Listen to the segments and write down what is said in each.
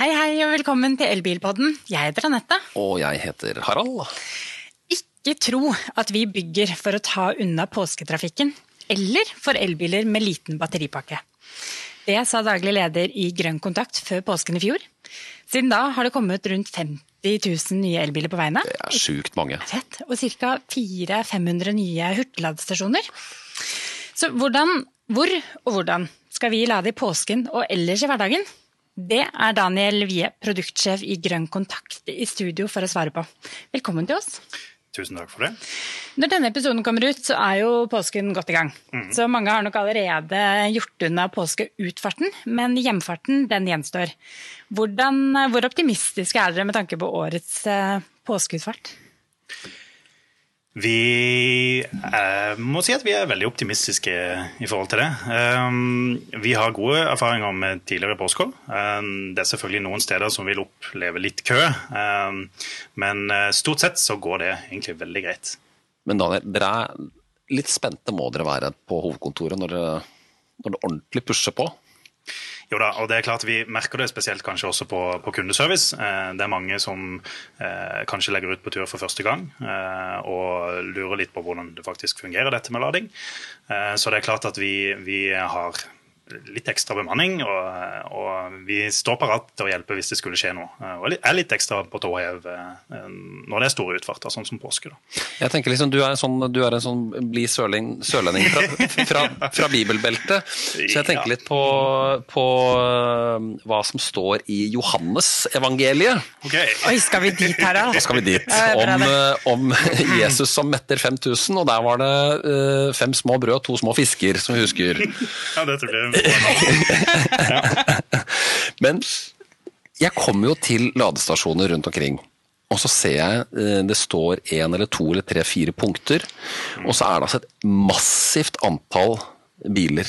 Hei, hei, og velkommen til Elbilpodden. Jeg heter Anette. Og jeg heter Harald. Ikke tro at vi bygger for å ta unna påsketrafikken, eller for elbiler med liten batteripakke. Det sa daglig leder i Grønn Kontakt før påsken i fjor. Siden da har det kommet rundt 50 000 nye elbiler på veiene. Det er sjukt mange. Fett. Og ca. 400-500 nye hurtigladestasjoner. Så hvordan, hvor og hvordan skal vi lade i påsken og ellers i hverdagen? Det er Daniel Wie, produktsjef i Grønn Kontakt, i studio for å svare på. Velkommen til oss. Tusen takk for det. Når denne episoden kommer ut, så er jo påsken godt i gang. Mm. Så mange har nok allerede gjort unna påskeutfarten, men hjemfarten den gjenstår. Hvordan, hvor optimistiske er dere med tanke på årets eh, påskeutfart? Vi eh, må si at vi er veldig optimistiske i forhold til det. Um, vi har gode erfaringer med tidligere påskeår. Um, det er selvfølgelig noen steder som vil oppleve litt kø, um, men stort sett så går det egentlig veldig greit. Men Daniel, dere er litt spente må dere være på hovedkontoret når, når det ordentlig pusher på? Jo da, og det er klart Vi merker det spesielt kanskje også på, på kundeservice. Eh, det er mange som eh, kanskje legger ut på tur for første gang eh, og lurer litt på hvordan det faktisk fungerer, dette med lading. Eh, så det er klart at vi, vi har litt ekstra bemanning, og, og, vi står parat til å hjelpe hvis det skulle skje noe. Og er litt ekstra på tå hev eh, når det er store utfarter, sånn som påske. Da. Jeg tenker liksom, Du er en sånn, du er en sånn bli sørlending, sørlending fra, fra, fra, bibelbeltet, så jeg tenker litt på, på eh, hva som står i Johannes-evangeliet. Okay. Oi, skal vi dit her, da? Da skal vi dit. Om, eh, om Jesus som metter 5000, og der var det fem små brød og to små fisker, som vi husker. Ja, det tror jeg Men jeg kommer jo til ladestasjoner rundt omkring. Og så ser jeg eh, det står én eller to eller tre, fire punkter. Og så er det altså et massivt antall biler.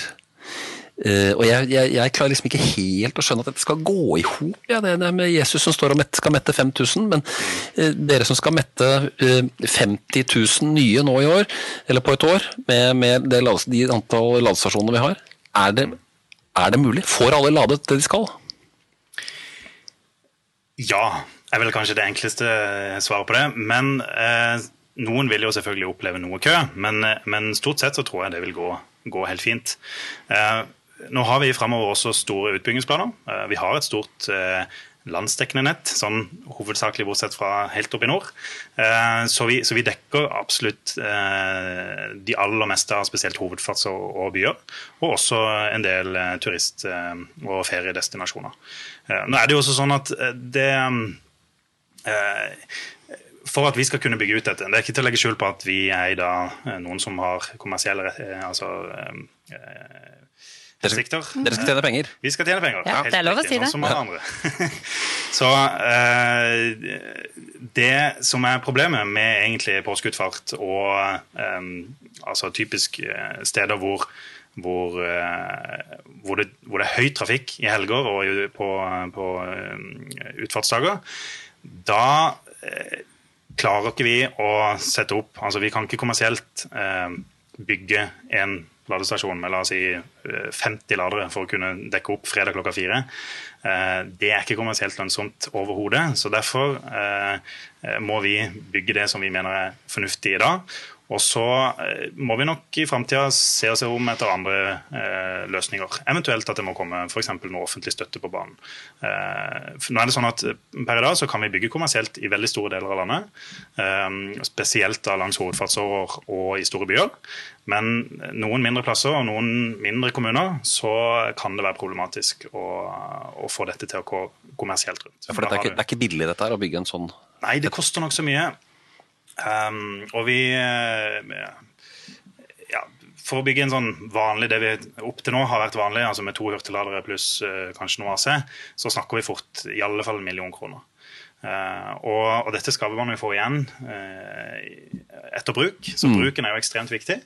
Uh, og jeg, jeg, jeg, klarer liksom ikke helt å skjønne at dette skal gå i hop. Ja, det, det med Jesus som står og skal mette 5000, men uh, dere som skal mette uh, 50 000 nye nå i år, eller på et år, med, med det, de antall ladestasjonene vi har, er det, er det mulig? Får alle ladet det de skal? Ja, er vel kanskje det enkleste svaret på det. Men eh, noen vil jo selvfølgelig oppleve noe kø. Men, eh, men, stort sett så tror jeg det vil gå, gå helt fint. Eh, nå har vi fremover også store utbyggingsplaner. Eh, vi har et stort eh, landsdekkende nett, sånn hovedsakelig bortsett fra helt opp i nord. Eh, så vi, så vi dekker absolutt eh, de aller meste av spesielt hovedfarts- og byer. Og også en del eh, turist- og feriedestinasjoner. Nå er det jo også sånn at det for at vi skal kunne bygge ut dette Det er ikke til å legge skjul på at vi er i dag noen som har kommersielle altså, dere, dere, skal tjene penger? Vi skal tjene penger. Ja, det er lov å si det. Som andre. Så uh, det som er problemet med egentlig påskeutfart og um, altså typisk uh, steder hvor hvor, hvor, det, hvor, det, er høy trafikk i helger og på, på utfartsdager, da klarer ikke vi å sette opp altså Vi kan ikke kommersielt bygge en ladestasjon med la oss si 50 eh, ladere for å kunne dekke opp fredag klokka fire. Eh, det er ikke kommersielt lønnsomt overhodet. Så derfor eh, må vi bygge det som vi mener er fornuftig i dag. Og så må vi nok i framtida se oss om etter andre eh, løsninger. Eventuelt at det må komme f.eks. noe offentlig støtte på banen. Eh, nå er det sånn at Per i dag så kan vi bygge kommersielt i veldig store deler av landet. Eh, spesielt da langs hovedfartsårer og i store byer. Men noen mindre plasser og noen mindre kommuner så kan det være problematisk å, å få dette til å gå kommersielt rundt. Ja, for det er, ikke, det er ikke billig dette her, å bygge en sånn Nei, det koster nokså mye. Um, og vi eh, ja, For å bygge en sånn vanlig, det vi opp til nå har vært vanlig, altså med to hurtigladere pluss uh, kanskje noe AC, så snakker vi fort i alle fall en million kroner. Uh, og, og, dette skal man jo få igjen uh, etter bruk, så mm. bruken er jo ekstremt viktig.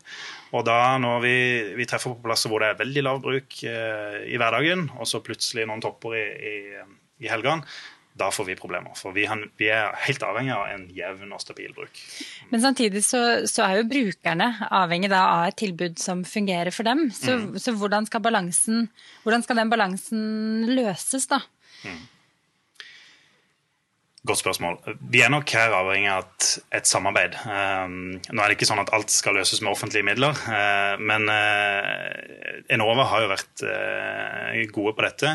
Og da når vi, vi treffer på plasser hvor det er veldig lav bruk uh, i hverdagen, og så plutselig noen topper i, i, i helgene, da får vi problemer. For vi, vi, er helt avhengig av en jevn og stabil bruk. Men samtidig så, så er jo brukerne avhengig av et tilbud som fungerer for dem. Så, mm. så hvordan, skal hvordan, skal den balansen løses, da? Mm. Godt spørsmål. Vi er nok her avhengig av et, samarbeid. Um, nå er det ikke sånn at alt skal løses med offentlige midler, uh, men uh, Enova har jo vært gode på dette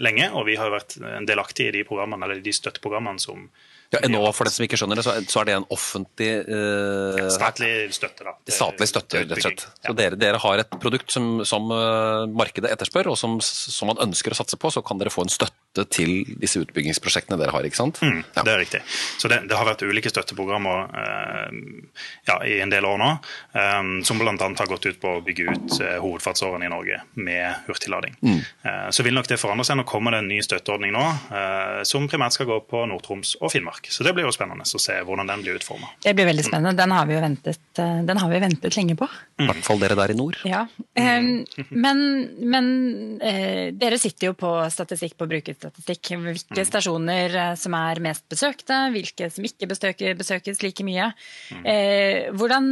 lenge. Og vi har jo vært delaktige i de de støtteprogrammene som ja, Enova, for den som ikke skjønner det, så er det en offentlig uh, Statlig støtte, da. Statlig støtte, rett og slett. Så dere, dere, har et produkt som, som uh, markedet etterspør, og som, som, man ønsker å satse på, så kan dere få en støtte til disse utbyggingsprosjektene dere har, ikke sant? Mm, ja. Det er riktig. Så det, det har vært ulike støtteprogrammer uh, ja, i en del år nå, um, som bl.a. har gått ut på å bygge ut hovedfartsårene i Norge med hurtiglading. Mm. så vil nok det forandre seg. Nå kommer det en ny støtteordning nå, som primært skal gå på Nord-Troms og Finnmark. Så det blir jo spennende å se hvordan den blir utforma. Det blir veldig spennende. Den har vi jo ventet, eh, den har vi ventet lenge på. I hvert fall dere der i nord. Ja. Men, men uh, dere sitter jo på statistikk på brukerstatistikk. Hvilke mm. stasjoner uh, som er mest besøkte, hvilke som ikke besøker, besøkes like mye. Uh, hvordan,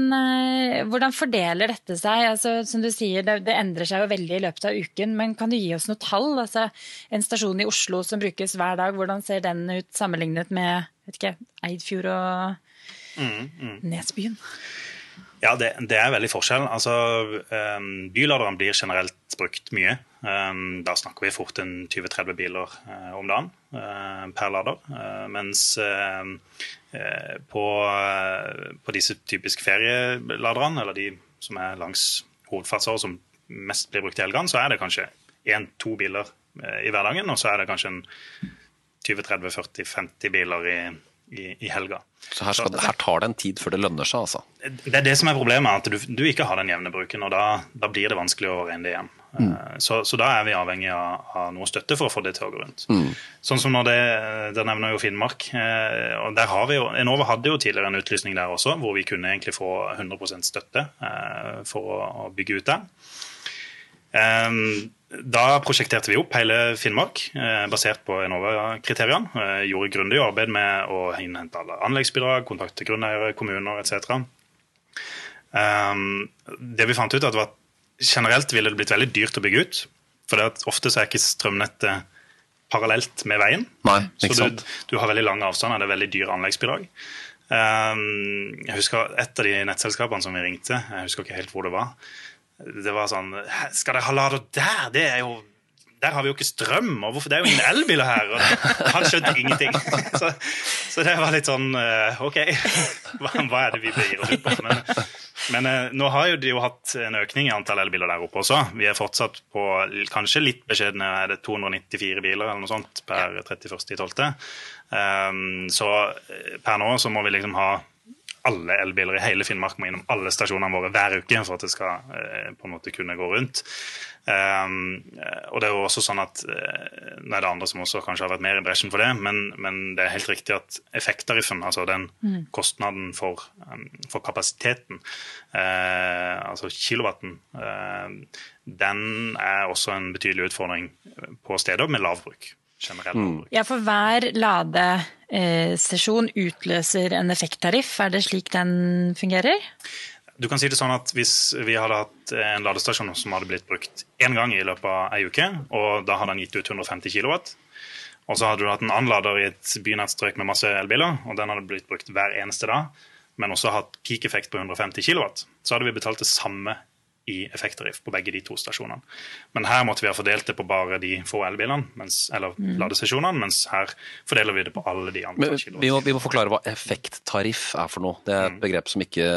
hvordan, fordeler dette seg? Altså, som du sier, det, det, endrer seg jo veldig i løpet av uken, men kan du gi oss noe tall? Altså, en stasjon i Oslo som brukes hver dag, hvordan ser den ut sammenlignet med vet ikke, Eidfjord og mm, mm. Nesbyen? Ja, det, det, er veldig forskjell. Altså, um, Byladerne blir generelt brukt mye. Um, da snakker vi fort en 20-30 biler uh, om dagen uh, per lader. Uh, mens på, på, disse typiske ferieladerne, eller de som er langs hovedfartsåret som mest blir brukt i helgene, så er det kanskje én-to biler i hverdagen, og så er det kanskje en 20-30-40-50 biler i, i, i, helga. Så her, skal, her, tar det en tid før det lønner seg, altså? Det er det som er problemet, at du, du ikke har den jevne bruken. Og da, da, blir det vanskelig å regne det hjem. Mm. Eh, så, så, da er vi avhengig av, av, noe støtte for å få det til å gå rundt. Mm. Sånn som når det, Der nevner jo Finnmark. Eh, og der har vi jo, Enova hadde jo tidligere en utlysning der også, hvor vi kunne egentlig få 100 støtte eh, for å, å bygge ut der. Um, da prosjekterte vi opp hele Finnmark eh, basert på Enova-kriteriene. Eh, gjorde grundig arbeid med å innhente alle anleggsbidrag, kontakte grunneiere, kommuner etc. Um, det vi fant ut, at var generelt ville det blitt veldig dyrt å bygge ut. For ofte så er ikke strømnettet parallelt med veien. Nei, så du, du, har veldig lange avstander, det er veldig dyre anleggsbidrag. Um, jeg husker Et av de nettselskapene som vi ringte, jeg husker ikke helt hvor det var det var sånn Skal dere ha lader der? Det er jo der har vi jo ikke strøm, og hvorfor det er jo ingen elbiler her? Og han skjønte ingenting. Så, så, det var litt sånn eh, OK, hva, er det vi begir oss ut på? Men, men eh, nå har jo de jo hatt en økning i antall elbiler der oppe også. Vi er fortsatt på kanskje litt beskjedne er det 294 biler eller noe sånt per 31.12. Um, så eh, per nå så må vi liksom ha alle elbiler i hele Finnmark må innom alle stasjonene våre hver uke for at det skal eh, på en måte kunne gå rundt. Um, og det er jo også sånn at uh, Nå er det andre som også kanskje har vært mer i bresjen for det, men, men det er helt riktig at effekttariffen, altså den mm. kostnaden for, um, for kapasiteten, uh, altså kilowatten, uh, den er også en betydelig utfordring på steder med lav bruk generell mm. Ja, for hver ladesesjon utløser en effekttariff. Er det slik den fungerer? Du kan si det sånn at Hvis vi hadde hatt en ladestasjon som hadde blitt brukt én gang i løpet av ei uke, og da hadde den gitt ut 150 kW, og så hadde du hatt en annen lader i et bynettstrøk med masse elbiler, og den hadde blitt brukt hver eneste dag, men også hatt peak-effekt på 150 kW, så hadde vi betalt det samme i effekttariff på begge de to stasjonene. Men her måtte vi ha fordelt det på bare de få elbilene, mens, eller mm. ladestasjonene, mens her fordeler vi det på alle de andre. kiloene. vi, må, vi, må, forklare hva effekttariff er for noe. Det er et mm. begrep som ikke,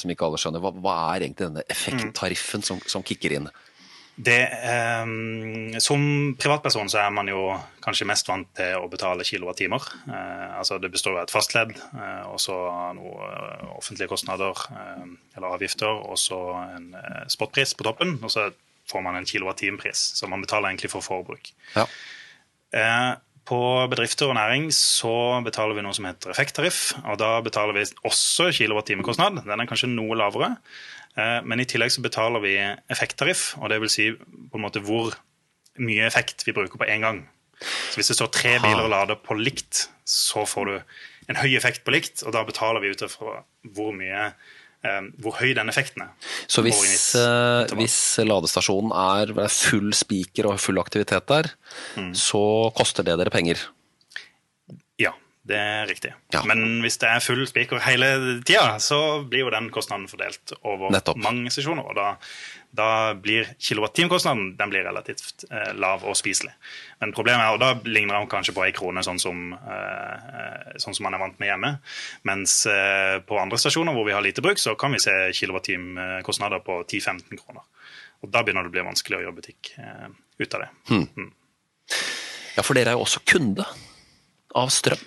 som ikke alle skjønner. Hva, hva, er egentlig denne effekttariffen som, som kicker inn? Det, eh, som privatperson så er man jo kanskje mest vant til å betale kilowattimer. Eh, altså det består av et fastledd eh, og så noen eh, offentlige kostnader eh, eller avgifter, og så en eh, spotpris på toppen. Og så får man en kilowattimepris, så man betaler egentlig for forbruk. Ja. På bedrifter og næring så betaler vi noe som heter effekttariff. og Da betaler vi også kilowattimekostnad. Den er kanskje noe lavere. Eh, men i tillegg så betaler vi effekttariff, og det vil si på en måte hvor mye effekt vi bruker på én gang. Så Hvis det står tre biler og lader på likt, så får du en høy effekt på likt, og da betaler vi ut ifra hvor mye eh, hvor høy den effekten er. Så hvis, uh, hvis ladestasjonen er full spiker og full aktivitet der, mm. så koster det dere penger? Det er riktig. Ja. Men hvis det er full spiker hele tida, så blir jo den kostnaden fordelt over Nettopp. mange sesjoner. Og da, da blir kilowattimekostnaden den blir relativt eh, lav og spiselig. Men problemet er, og da ligner han kanskje på ei krone, sånn som, eh, sånn som man er vant med hjemme. Mens eh, på andre stasjoner hvor vi har lite bruk, så kan vi se kilowattimekostnader på 10-15 kroner. Og da begynner det å bli vanskelig å gjøre butikk eh, ut av det. Ja, for dere er jo også kunde av strøm.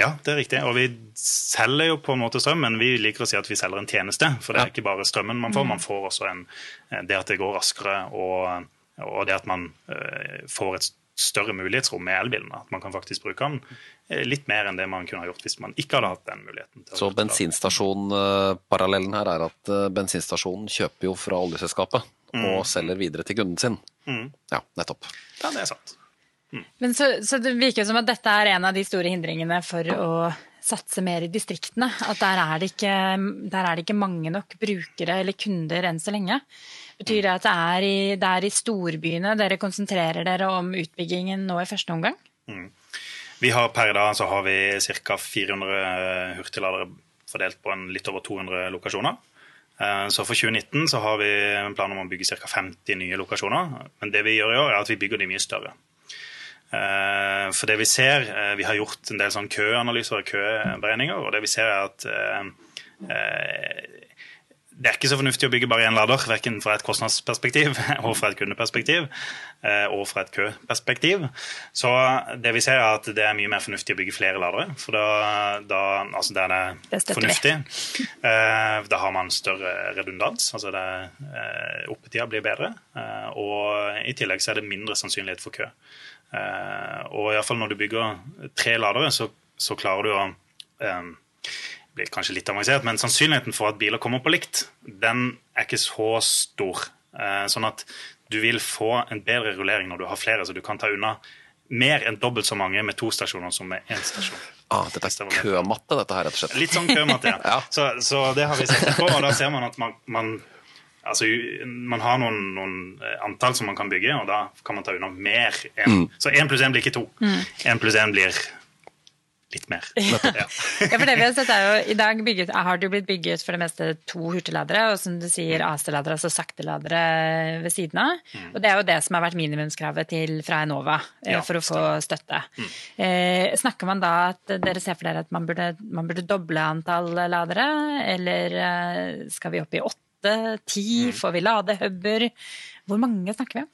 Ja, det er riktig. Og vi selger jo på en måte strøm, men vi liker å si at vi selger en tjeneste. For det er ikke bare strømmen man får, man får også en, eh, det at det går raskere, og, og det at man eh, får et større mulighetsrom med elbilen. At man kan faktisk bruke den eh, litt mer enn det man kunne ha gjort hvis man ikke hadde hatt den muligheten. til å Så bensinstasjonparallellen her er at bensinstasjonen kjøper jo fra oljeselskapet og selger videre til kunden sin. Ja, nettopp. Ja, det er sant. Men så, så det virker som at dette er en av de store hindringene for å satse mer i distriktene. At der er det ikke, er det ikke mange nok brukere eller kunder enn så lenge. Betyr det at det er, i, det er i storbyene dere konsentrerer dere om utbyggingen nå i første omgang? Vi har Per i dag så har vi ca. 400 hurtigladere fordelt på en litt over 200 lokasjoner. Eh, Så for 2019 så har vi en plan om å bygge ca. 50 nye lokasjoner. Men det vi gjør i år, er at vi bygger de mye større. Eh, For det vi ser, eh, vi har gjort en del sånn køanalyser og køberegninger, og det vi ser er at eh, det er ikke så fornuftig å bygge bare én lader, verken fra et kostnadsperspektiv og fra et kundeperspektiv og fra et køperspektiv. Så det vi ser er at det er mye mer fornuftig å bygge flere ladere, for da, da altså det er det, fornuftig, da har man større redundans, altså det, oppetida blir bedre, og i tillegg så er det mindre sannsynlighet for kø. Eh, og iallfall når du bygger tre ladere, så, så klarer du å eh, blir kanskje litt avansert, men sannsynligheten for at biler kommer på likt, den er ikke så stor. Eh, Sånn at du vil få en bedre rullering når du har flere, så du kan ta unna mer enn dobbelt så mange med to stasjoner som med én stasjon. Ah, dette er kømatte, dette her, rett og slett. Litt sånn kømatte, ja. Ja. Så, så det har vi sett på, og da ser man at man, man Altså, man har noen, noen eh, antall som man kan bygge, og da kan man ta unna mer. En. Så én pluss én blir ikke to. Én pluss én blir litt mer. Ja. Ja, for det vi har sett er jo, I dag bygget, har det jo blitt bygget for det meste to hurtigladere, og som du sier AC-ladere, altså sakteladere ved siden av. Og det er jo det som har vært minimumskravet til fra Enova eh, Ja, for å få støtte. Eh, snakker man da at dere ser for dere at man burde, man burde doble antall ladere, eller eh, skal vi opp i åtte, ti, får vi ladehuber? Hvor mange snakker vi om?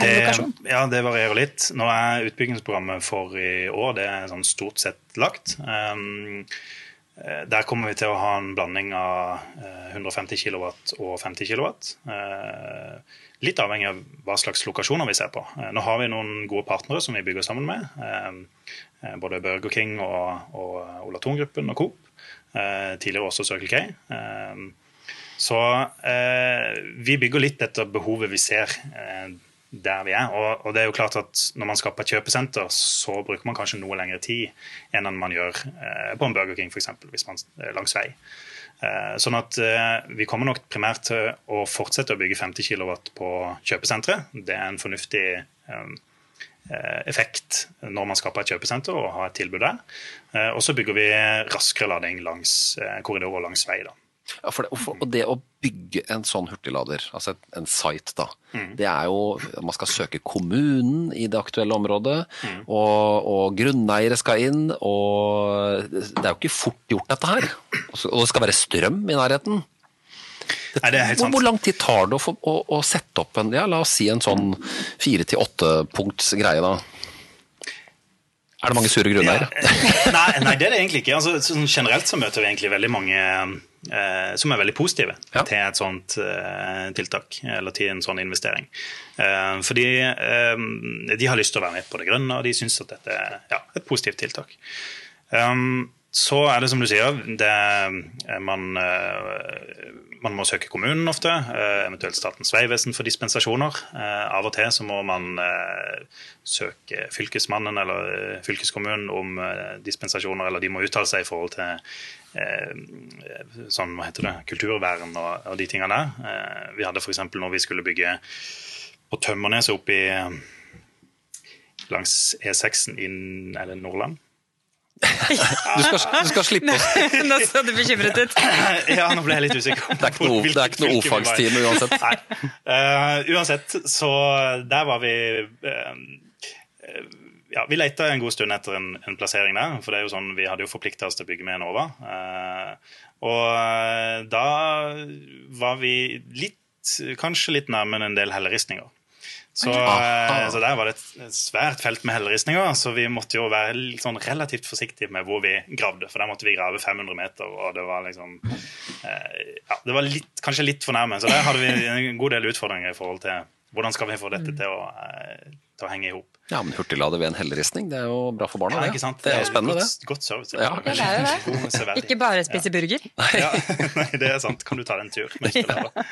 Det, ja, det varierer litt. Nå er utbyggingsprogrammet for i år det er sånn stort sett lagt. Um, eh, der kommer vi til å ha en blanding av eh, 150 kW og 50 kW. Uh, litt avhengig av hva slags lokasjoner vi ser på. Uh, nå har vi noen gode partnere som vi bygger sammen med. eh, eh, både Burger King og, og Ola Thon-gruppen og Coop. Eh, tidligere også Circle K. Eh, så eh, vi bygger litt etter behovet vi ser eh, der vi er. Og, og det er jo klart at når man skaper et kjøpesenter, så bruker man kanskje noe lengre tid enn man gjør eh, på en Burger King, f.eks., hvis man er langs vei. Eh, sånn at eh, vi kommer nok primært til å fortsette å bygge 50 kW på kjøpesenteret. Det er en fornuftig eh, eh, effekt når man skaper et kjøpesenter og har et tilbud der. Eh, Og så bygger vi raskere lading langs eh, korridorer langs vei. da. Ja, for det, og det å bygge en sånn hurtiglader, altså en site, da, det er jo Man skal søke kommunen i det aktuelle området, og, og grunneiere skal inn, og det er jo ikke fort gjort, dette her. Og det skal være strøm i nærheten. Nei, det er helt sant. hvor lang tid tar det å, å, å sette opp en ja, la oss si en sånn fire til åtte punkts greie, da? Er det mange sure grunneiere? Ja, nei, nei, det er det egentlig ikke. Altså, sånn generelt så møter vi egentlig veldig mange som er veldig positive Ja. til et sånt eh, tiltak, eller til en sånn investering. Eh, fordi eh, de har lyst til å være med på det grønne, og de syns at dette er ja, et positivt tiltak. Så er det som du sier, det, er man, eh, man må søke kommunen ofte, eh, eventuelt Statens vegvesen for dispensasjoner. Eh, Av og til så må man eh, søke fylkesmannen eller fylkeskommunen om dispensasjoner, eller de må uttale seg i forhold til sånn, hva heter det, kulturvern og, og de tingene der. Vi hadde f.eks. når vi skulle bygge på Tømmerneset oppe i langs E6-en i Nordland. Du skal, du skal slippe oss. Nå så du bekymret ut. ja, nå ble jeg litt usikker. Det er ikke noe, det er ikke noe o-fagstime uansett. Nei. Uh, uansett, så der var vi uh, ja, Vi leita en god stund etter en, en, plassering der. For det er jo sånn, vi hadde jo forplikta oss til å bygge med Enova. Uh, og da var vi litt, kanskje litt nærmere en del helleristninger. Så, eh, så, der var det et svært felt med helleristninger, så vi måtte jo være sånn relativt forsiktige med hvor vi gravde. For der måtte vi grave 500 meter, og det var liksom eh, Ja, det var litt, kanskje litt for nærme. Så der hadde vi en god del utfordringer i forhold til hvordan skal vi få dette til å, eh, til å henge i hop. Ja, men hurtiglade ved en helleristning, det er jo bra for barna. Ja, ikke sant? Det er jo spennende, godt, det. Godt service. Ja, det er det. Ikke bare spise burger. Ja, nei, det er sant. Kan du ta deg en tur?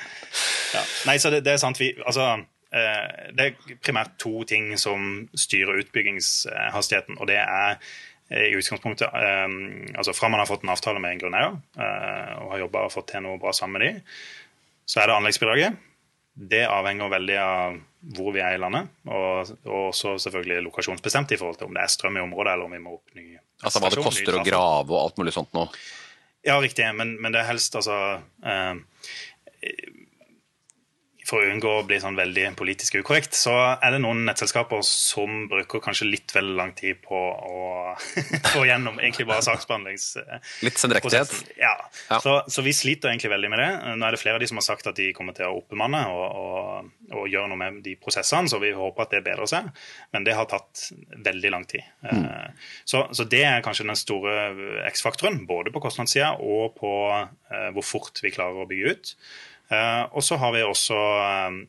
Ja. Nei, så det, det er sant. Vi, altså det er primært to ting som styrer utbyggingshastigheten. og det er eh, i utgangspunktet eh, altså Fra man har fått en avtale med en grunneier og har jobba og fått til noe bra sammen med dem, så er det anleggsbidraget. Det avhenger veldig av hvor vi er i landet, og, også selvfølgelig lokasjonsbestemt i forhold til om det er strøm i området eller om vi må opp ny Altså Hva det koster å grave og alt mulig sånt nå? Ja, riktig. Men, men det er helst altså eh, for å unngå å bli sånn veldig politisk ukorrekt, så er det noen nettselskaper som bruker kanskje litt vel lang tid på å få gjennom egentlig bare saksbehandlingsprosessen. Litt sendrektighet? Ja. ja. Så, så, vi sliter egentlig veldig med det. Nå er det flere av de som har sagt at de kommer til å oppbemanne og, og, og gjøre noe med de prosessene, så vi håper at det bedrer seg. Men det har tatt veldig lang tid. Mm. Så, så, det er kanskje den store X-faktoren, både på kostnadssida og på uh, hvor fort vi klarer å bygge ut. Eh, og så har vi også eh,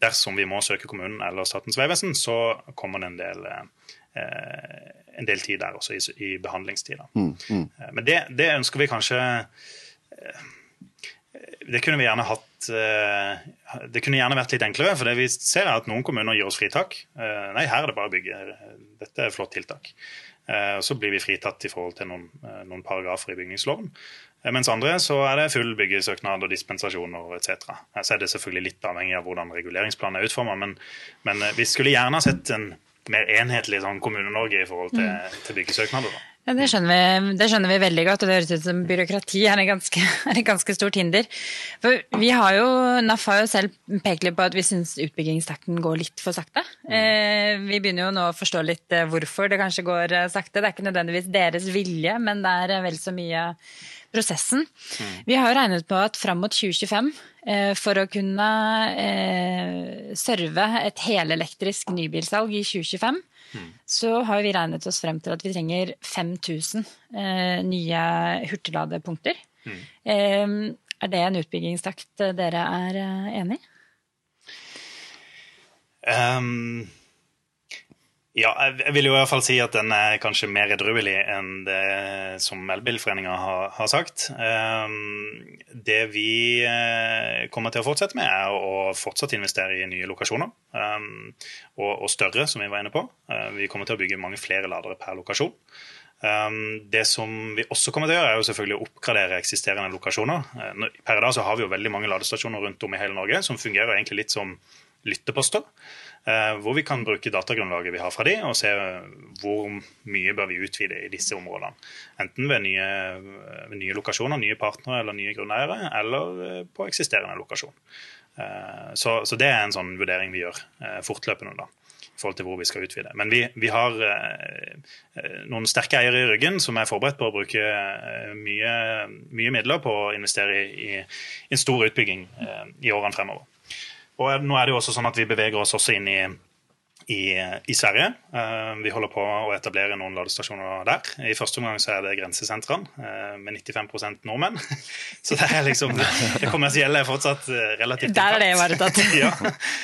Dersom vi må søke kommunen eller Statens vegvesen, så kommer det en del, eh, en del tid der også i, i behandlingstida. Mm, mm. Men det, det, ønsker vi kanskje Det kunne vi gjerne hatt Det kunne gjerne vært litt enklere, for det vi ser er at noen kommuner gir oss fritak. Nei, her er det bare å bygge. Dette er et flott tiltak. Så blir vi fritatt i forhold til noen, noen paragrafer i bygningsloven. Eh, mens andre så er det full byggesøknad og dispensasjoner etc. Så er det selvfølgelig litt avhengig av hvordan reguleringsplanen er utforma, men, men, eh, vi skulle gjerne sett en mer enhetlig sånn Kommune-Norge i forhold til, mm. til byggesøknader. Ja, det skjønner, vi, det skjønner, vi, veldig godt, og det høres ut som byråkrati er et ganske, ganske stort hinder. For vi har jo, NAF har jo selv pekt litt på at vi syns utbyggingstakten går litt for sakte. Eh, vi begynner jo nå å forstå litt hvorfor det kanskje går sakte. Det er ikke nødvendigvis deres vilje, men det er vel så mye prosessen. Mm. Vi har jo regnet på at fram mot 2025, eh, for å kunne eh, serve et helelektrisk nybilsalg i 2025, mm. så har vi regnet oss frem til at vi trenger 5000 eh, nye hurtigladepunkter. Mm. Eh, er det en utbyggingstakt dere er eh, enig i? Um ja, jeg vil jo i hvert fall si at den er kanskje mer edruelig enn det som Elbilforeninga har, har, sagt. Ehm, det vi eh, kommer til å fortsette med, er å fortsatt investere i nye lokasjoner. Ehm, og, og større, som vi var inne på. Eh, vi kommer til å bygge mange flere ladere per lokasjon. Ehm, det som vi også kommer til å gjøre, er jo selvfølgelig å oppgradere eksisterende lokasjoner. Eh, per i dag så har vi jo veldig mange ladestasjoner rundt om i hele Norge som fungerer egentlig litt som lytteposter. Eh, hvor vi kan bruke datagrunnlaget vi har fra de, og se hvor mye bør vi utvide i disse områdene. Enten ved nye, ved nye lokasjoner, nye partnere eller nye grunneiere, eller eh, på eksisterende lokasjon. Eh, så, så, det er en sånn vurdering vi gjør fortløpende. da i forhold til hvor vi skal utvide. Men vi, vi har eh, noen sterke eiere i ryggen som er forberedt på å bruke mye, mye midler på å investere i, i en stor utbygging eh, i årene fremover. Og nå er det jo også sånn at vi beveger oss også inn i i, i, Sverige. Uh, vi holder på å etablere noen ladestasjoner der. I første omgang så er det grensesentrene uh, med 95% nordmenn. så det er liksom det kommersielle er fortsatt uh, relativt Der er det ivaretatt. ja.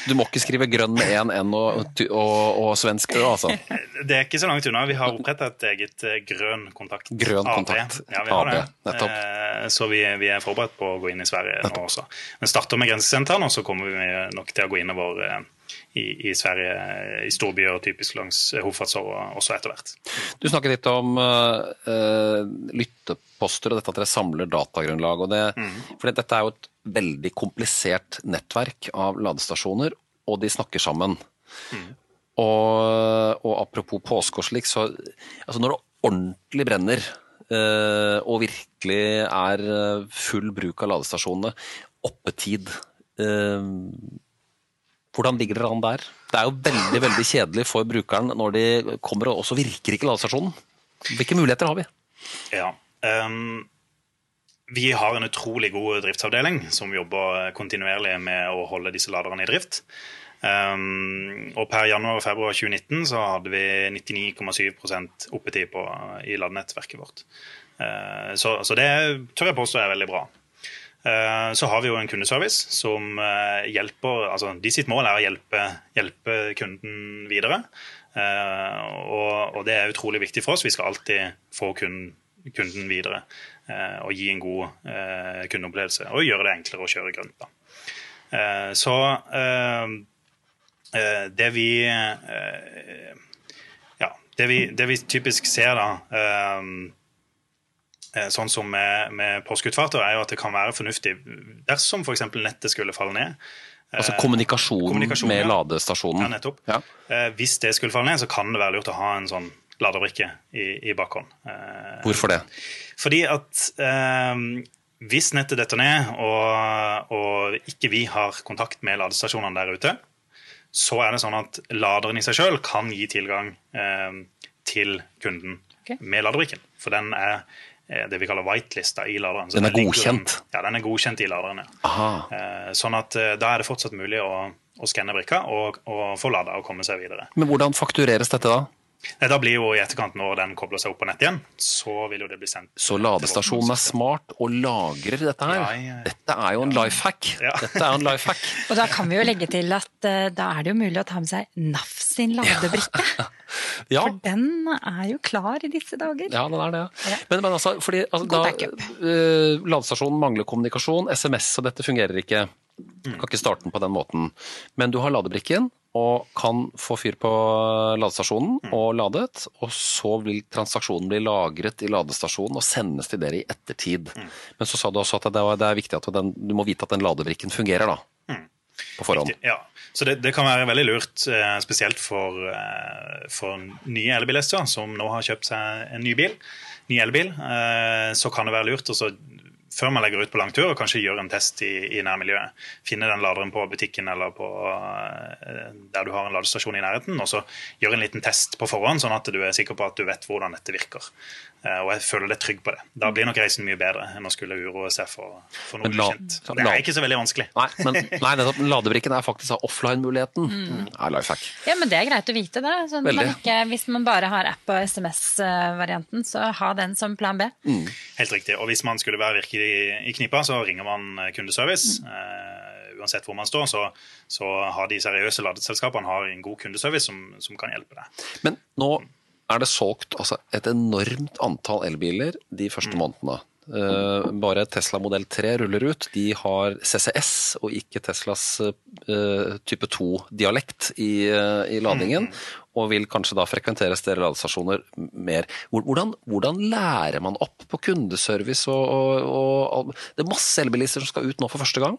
Du må ikke skrive grønn med én N og, og, og, svensk Ø, altså? Det er ikke så langt unna. Vi har oppretta et eget grønn kontakt. Grønn kontakt. Ja, vi har AB, Nettopp. så vi, vi, er forberedt på å gå inn i Sverige nettopp. nå også. Men starter med grensesentrene, og så kommer vi nok til å gå innover i, i, Sverige, i storbyer, typisk langs hovedfartsåra også etter hvert. Du snakket litt om uh, lytteposter og dette at dere samler datagrunnlag. og det, mm. for Dette er jo et veldig komplisert nettverk av ladestasjoner, og de snakker sammen. Mm. Og, og, apropos påske og slik, så altså når det ordentlig brenner, eh, og virkelig er eh, full bruk av ladestasjonene, oppetid eh, Hvordan ligger dere an der? Det er jo veldig veldig kjedelig for brukeren når de kommer, og så virker ikke ladestasjonen. Hvilke muligheter har vi? Ja. Um, vi har en utrolig god driftsavdeling som jobber kontinuerlig med å holde disse laderne i drift. Um, og per januar og februar 2019 så hadde vi 99,7% oppetid på, i ladenettverket vårt. Uh, så, så, det tør jeg påstå er veldig bra. Uh, så har vi jo en kundeservice som uh, hjelper altså De sitt mål er å hjelpe, hjelpe kunden videre. Og, og, det er utrolig viktig for oss. Vi skal alltid få kunden, kunden videre og gi en god kundeopplevelse. Og gjøre det enklere å kjøre grønt. Da. Så Eh, det vi eh, Ja, det vi, det vi typisk ser da eh, sånn som med, med påskeutfarter, er jo at det kan være fornuftig dersom f.eks. nettet skulle falle ned. Altså kommunikasjon, kommunikasjon med ja. ladestasjonen. Ja, nettopp. Ja. Hvis det skulle falle ned, så kan det være lurt å ha en sånn ladebrikke i, i bakhånd. Hvorfor det? Fordi at eh, hvis nettet detter ned, og, og, ikke vi har kontakt med ladestasjonene der ute, så er det sånn at laderen i seg sjøl kan gi tilgang eh, til kunden okay. med ladebrikken. For den er eh, det vi kaller whitelista i laderen. den er godkjent? ja, den er godkjent i laderen. ja. Eh, sånn at eh, da er det fortsatt mulig å, å skanne brikka og, og få lada og komme seg videre. Men hvordan faktureres dette da? Da blir jo i etterkant, når den kobler seg opp på nett igjen, så vil jo det bli sendt Så ladestasjonen er smart og lagrer dette her? Ja, ja, ja. Dette er jo en life hack. Dette er en life hack. og da kan vi jo legge til at uh, da er det jo mulig å ta med seg NAF sin ladebrikke. For den er jo klar i disse dager. Ja, den er det. Men, men altså, fordi altså, da, uh, ladestasjonen mangler kommunikasjon, SMS og dette fungerer ikke. Du kan ikke starte den på den måten. Men du har ladebrikken og kan få fyr på ladestasjonen mm. og ladet. Og så vil transaksjonen bli lagret i ladestasjonen og sendes til dere i ettertid. Mm. Men så sa du også at det er viktig at den, du må vite at den ladebrikken fungerer, da. Mm. På forhånd. Ja, så det, det, kan være veldig lurt, eh, spesielt for, eh, for nye elbilister som nå har kjøpt seg en ny bil. Ny elbil. Eh, så kan det være lurt å før man legger ut på langtur, og kanskje gjør en test i, i nærmiljøet. Finne den laderen på butikken eller på, uh, der du har en ladestasjon i nærheten, og så gjør en liten test på forhånd, sånn at du er sikker på at du vet hvordan dette virker. Uh, og jeg føler deg trygg på det. Da blir nok reisen mye bedre enn å skulle uroe seg for, for noe ukjent. Det er ikke så veldig vanskelig. Nei, men nei, nettopp, ladebrikken er faktisk offline-muligheten. Mm. Ja, men det er greit å vite, det. Sånn man ikke, hvis man bare har app- og SMS-varianten, så ha den som plan B. Mm. Helt riktig. Og hvis man skulle være virkelig i, knipa, så ringer man eh, kundeservice. Uh, uansett hvor man står, så, så, har de seriøse ladeselskapene har en god kundeservice som, som kan hjelpe deg. Men nå er det solgt altså, et enormt antall elbiler de første mm. månedene. Uh, bare Tesla modell 3 ruller ut. De har CCS og ikke Teslas uh, type 2-dialekt i, uh, i, ladingen. Mm og vil kanskje da frekventere større ladestasjoner mer. Hvordan, hvordan, lærer man opp på kundeservice og, og, og, Det er masse elbilister som skal ut nå for første gang.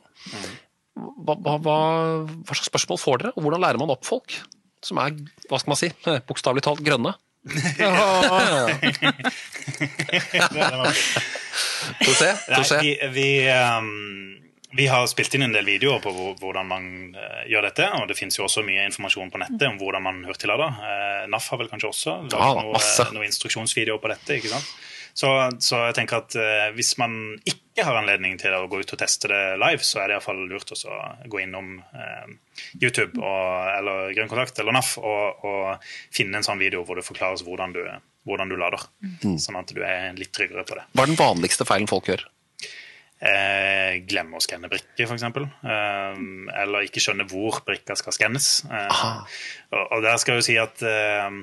Hva, hva, hva, hva, slags spørsmål får dere, og hvordan lærer man opp folk som er hva skal man si, bokstavelig talt grønne? Få se. Vi, vi um vi har spilt inn en del videoer på hvordan man uh, gjør dette. Og det finnes jo også mye informasjon på nettet om hvordan man hurtiglader. Uh, NAF har vel kanskje også noen uh, noe instruksjonsvideoer på dette. ikke sant? Så, så jeg tenker at uh, hvis man ikke har anledning til å gå ut og teste det live, så er det iallfall lurt å gå innom YouTube og, eller Grønn kontakt eller NAF og, og, finne en sånn video hvor det forklares hvordan du, hvordan du lader. Mm. Sånn at du er litt tryggere på det. Hva er den vanligste feilen folk gjør? eh, glemme å skanne brikke, f.eks. Eh, eller ikke skjønne hvor brikka skal skannes. Eh, og, og, der skal jeg jo si at eh, eh,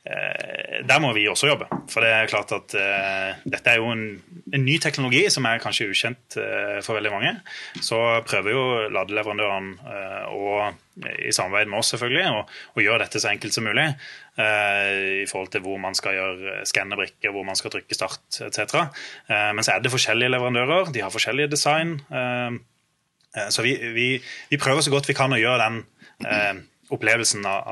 der må vi også jobbe. For det er klart at uh, dette er jo en, en, ny teknologi som er kanskje ukjent uh, for veldig mange. Så prøver jo ladeleverandøren uh, og i samarbeid med oss selvfølgelig, å gjøre dette så enkelt som mulig. i forhold til hvor man skal gjøre skanne brikker, hvor man skal trykke start etc. men så er det forskjellige leverandører. De har forskjellige design. så vi, vi, vi, prøver så godt vi kan å gjøre den opplevelsen av,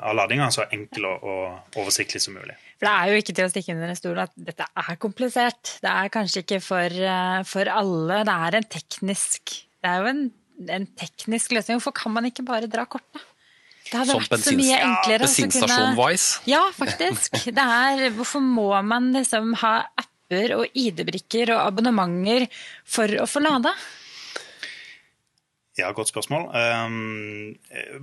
av, ladinga så enkel og, og, oversiktlig som mulig. For det er jo ikke til å stikke under en stol at dette er komplisert. Det er kanskje ikke for, eh, for alle. Det er en teknisk Det er jo en, en teknisk løsning. Hvorfor kan man ikke bare dra kortet? Det hadde Som vært så mye enklere. Ja, bensinstasjon-wise. Ja, faktisk. Det er, hvorfor må man liksom ha apper og ID-brikker og abonnementer for å få lada? Ja, godt spørsmål. Um,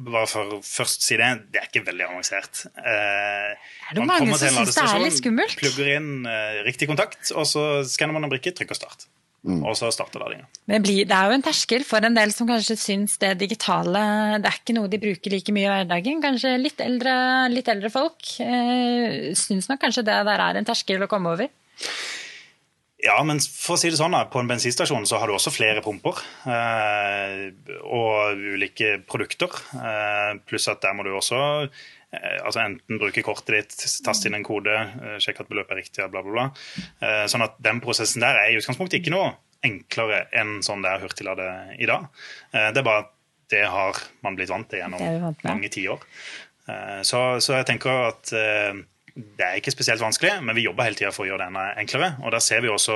bare for først si det, det er ikke veldig avansert. Uh, Er det mange som synes det er litt skummelt? Plugger inn uh, riktig kontakt, og så skanner man en brikke, trykker start. Mm. Og så starter ladinga. Men det, blir, det er jo en terskel for en del som kanskje syns det digitale det er ikke noe de bruker like mye i hverdagen. Kanskje litt eldre, litt eldre folk uh, syns nok kanskje det der er en terskel å komme over. Ja, men for å si det sånn, på en bensinstasjon så har du også flere pumper. Eh, og ulike produkter. Eh, pluss at der må du også eh, altså enten bruke kortet ditt, taste inn en kode, eh, sjekke at beløpet er riktig, bla, bla, bla. Eh, sånn at den prosessen der er i utgangspunktet ikke noe enklere enn sånn det er hurtiglade i dag. Eh, det er bare at det har man blitt vant til gjennom vant mange tiår. Eh, så, så jeg tenker at det er ikke spesielt vanskelig, men vi jobber hele tida for å gjøre det enda enklere. Og der ser vi også,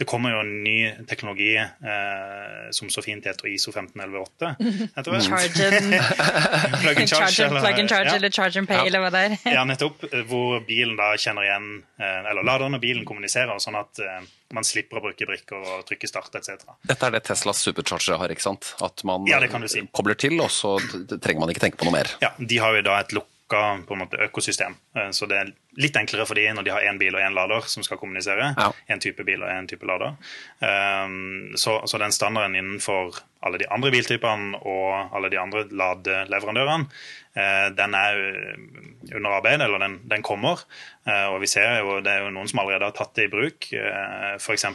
Det kommer jo en ny teknologi eh, som så fint heter ISO 15118. etter hvert. Charge and, Plug and charge, eller- plug and charge ja. eller charge and pay, eller hva det er. Ja, nettopp. eh, Hvor bilen da kjenner igjen eh, Eller laderen og bilen kommuniserer, sånn at eh, man slipper å bruke brikker og trykke start etc. Dette er det Teslas superchargere har, ikke sant? At man Ja, det kan du si. kobler til, og så trenger man ikke tenke på noe mer. Ja, De har jo da et lukka på en måte, økosystem. Eh, Så det er litt enklere for de når de har én bil og én lader som skal kommunisere. Ja. En type bil og en type lader. Um, så, så den standarden innenfor alle de andre biltypene og alle de andre ladeleverandørene, eh, den er under arbeid, eller den, den kommer. Eh, og vi ser jo, det er jo noen som allerede har tatt det i bruk. F.eks.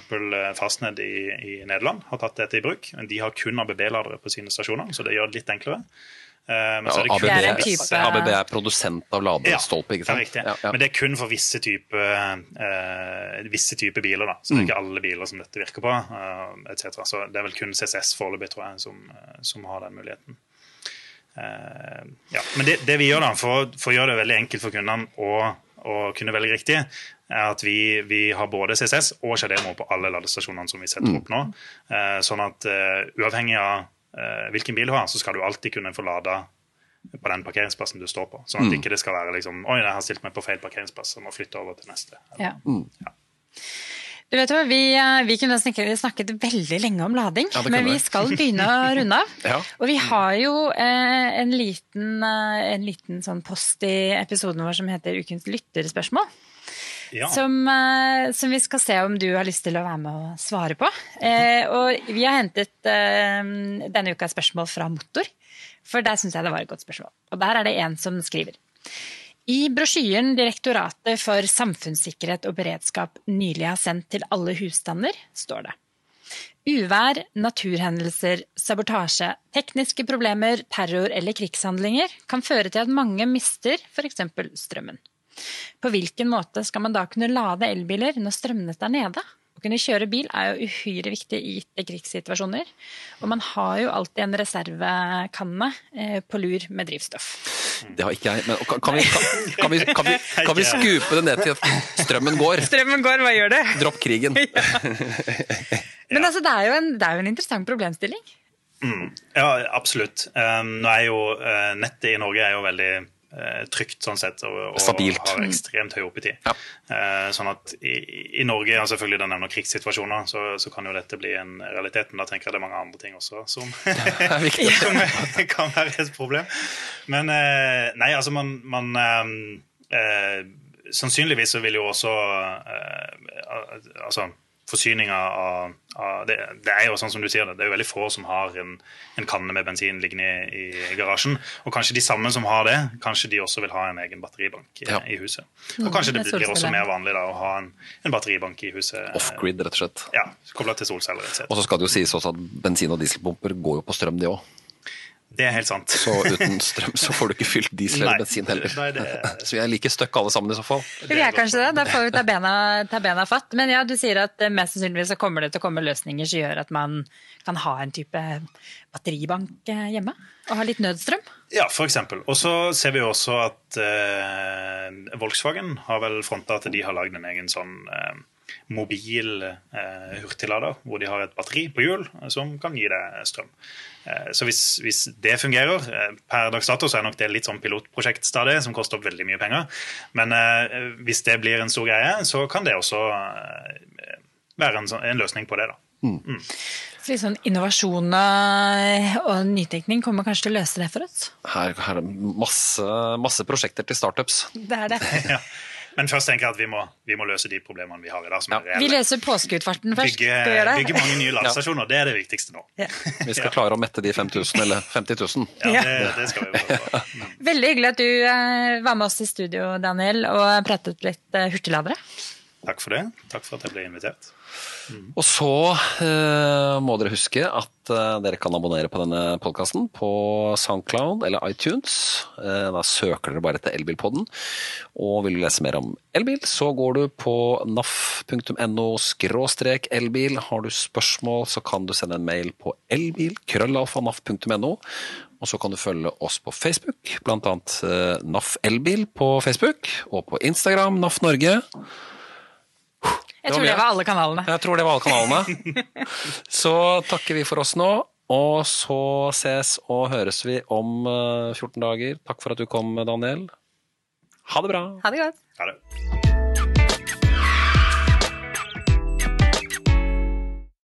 Fastned i, i Nederland har tatt dette i bruk. De har kun ABB-ladere på sine stasjoner, så det gjør det litt enklere. Eh, men ABB, er type- ABB er produsent av ladestolpe, ikke sant? Ja, ja. Men det er kun for visse typer uh, visse type biler. da. Så det er ikke alle biler som dette virker på. Uh. Så det er vel kun CCS foreløpig, tror jeg, som, eh, som har den muligheten. Uh, ja. Men det, det vi gjør da, for, for å gjøre det veldig enkelt for kundene å, å kunne velge riktig, er at vi, vi har både CCS og CHD-mål på alle ladestasjonene som vi setter opp nå. Uh, sånn at uh, uavhengig av eh, hvilken bil du har, så skal du alltid kunne få lade på den parkeringsplassen du står på. Sånn at ikke det skal være liksom Oi, jeg har stilt meg på feil parkeringsplass jeg må flytte over til neste. Ja. Ja. Du vet hva, Vi, eh, vi kunne snakket, snakket veldig lenge om lading, Ja, men vi vi. skal begynne å runde av. Ja. Og vi har jo eh, en liten, eh, en liten sånn post i episoden vår som heter Ukens lytterspørsmål. Ja. Som, eh, som vi skal se om du har lyst til å være med og svare på. Eh, og vi har hentet eh, denne uka spørsmål fra Motor, for der syns jeg det var et godt spørsmål. Og der er det en som skriver. I brosjyren Direktoratet for samfunnssikkerhet og beredskap nylig har sendt til alle husstander, står det Uvær, naturhendelser, sabotasje, tekniske problemer, terror eller krigshandlinger kan føre til at mange mister f.eks. strømmen. På hvilken måte skal man da kunne lade elbiler når strømnettet er nede? Å kunne kjøre bil er jo uhyre viktig i gitte krigssituasjoner. Og man har jo alltid en reservekanne eh, på lur med drivstoff. Det har ikke jeg. Men kan, kan, vi, kan, vi, kan, vi, kan vi skupe det ned til at strømmen går? Strømmen går, hva gjør det? Dropp krigen. Men altså, det er jo en, det er jo en interessant problemstilling. Ja, absolutt. Um, nå er jo uh, Nettet i Norge er jo veldig trygt sånn sett, og, og har ekstremt høy oppetid. Ja. Eh, sånn at i, i Norge, ja, selvfølgelig det nevner krigssituasjoner, så, så kan jo dette bli en realitet. Men da tenker jeg det er mange andre ting også som, som kan være et problem. Men eh, nei, altså man, man eh, eh, Sannsynligvis så vil jo også eh, altså forsyninga av, av det, det er jo sånn som du sier det, det er jo veldig få som har en, en kanne med bensin liggende i, i garasjen. Og kanskje de samme som har det, kanskje de også vil ha en egen batteribank i, Ja. i huset. Og kanskje det blir også mer vanlig da, å ha en, en batteribank i huset. Off-grid, rett og slett. Ja, Kobla til solceller. Og så skal det jo sies også at bensin- og dieselpumper går jo på strøm, de òg. Det er helt sant. Så uten strøm så får du ikke fylt diesel eller bensin heller. Nei, det- Så vi er like stuck alle sammen i så fall. Vi er kanskje det, da får vi ta bena, ta bena fatt. Men ja, du sier at eh, mest sannsynligvis så kommer det til å komme løsninger som gjør at man kan ha en type batteribank eh, hjemme? Og ha litt nødstrøm? Ja, for eksempel. Og så ser vi jo også at eh, Volkswagen har vel fronta at de har lagd en egen sånn eh, mobil eh, hurtiglader, hvor de har et batteri på hjul eh, som kan gi deg strøm. Eh, så hvis, hvis det fungerer eh, Per dags dato så er nok det litt sånn pilotprosjekt stadig, som koster veldig mye penger. Men eh, hvis det blir en stor greie, så kan det også eh, være en, en løsning på det. da. Så litt sånn innovasjon og, og nytenkning kommer kanskje til å løse det for oss? Her, her er masse, masse prosjekter til startups. Det er det. Ja. Men først tenker jeg at vi må, vi må løse de problemene vi har i dag. som er Ja. Vi løser påskeutfarten først. Bygge, bygge mange nye ladestasjoner, det er det viktigste nå. Ja. Vi skal klare å mette de 5000 eller 50 000. Ja, det, det skal vi prøve på. Veldig hyggelig at du eh, var med oss i studio, Daniel, og pratet litt eh, hurtigladere. Takk for det. Takk for at jeg ble invitert. Og så eh, må dere huske at eh, dere kan abonnere på denne podkasten på Soundcloud eller iTunes. Eh, da søker dere bare etter Elbilpodden. Og vil du lese mer om elbil, så går du på naf.no skråstrek elbil. Har du spørsmål, så kan du sende en mail på elbil krøllalfa.naf.no. Og så kan du følge oss på Facebook, annet eh, NAF Elbil på Facebook, og på Instagram NAF Norge. Jeg tror det var alle kanalene. Jeg tror det var alle kanalene. Så takker vi for oss nå, og så ses og høres vi om eh, 14 dager. Takk for at du kom, Daniel. Ha det bra. Ha det godt. Ha det.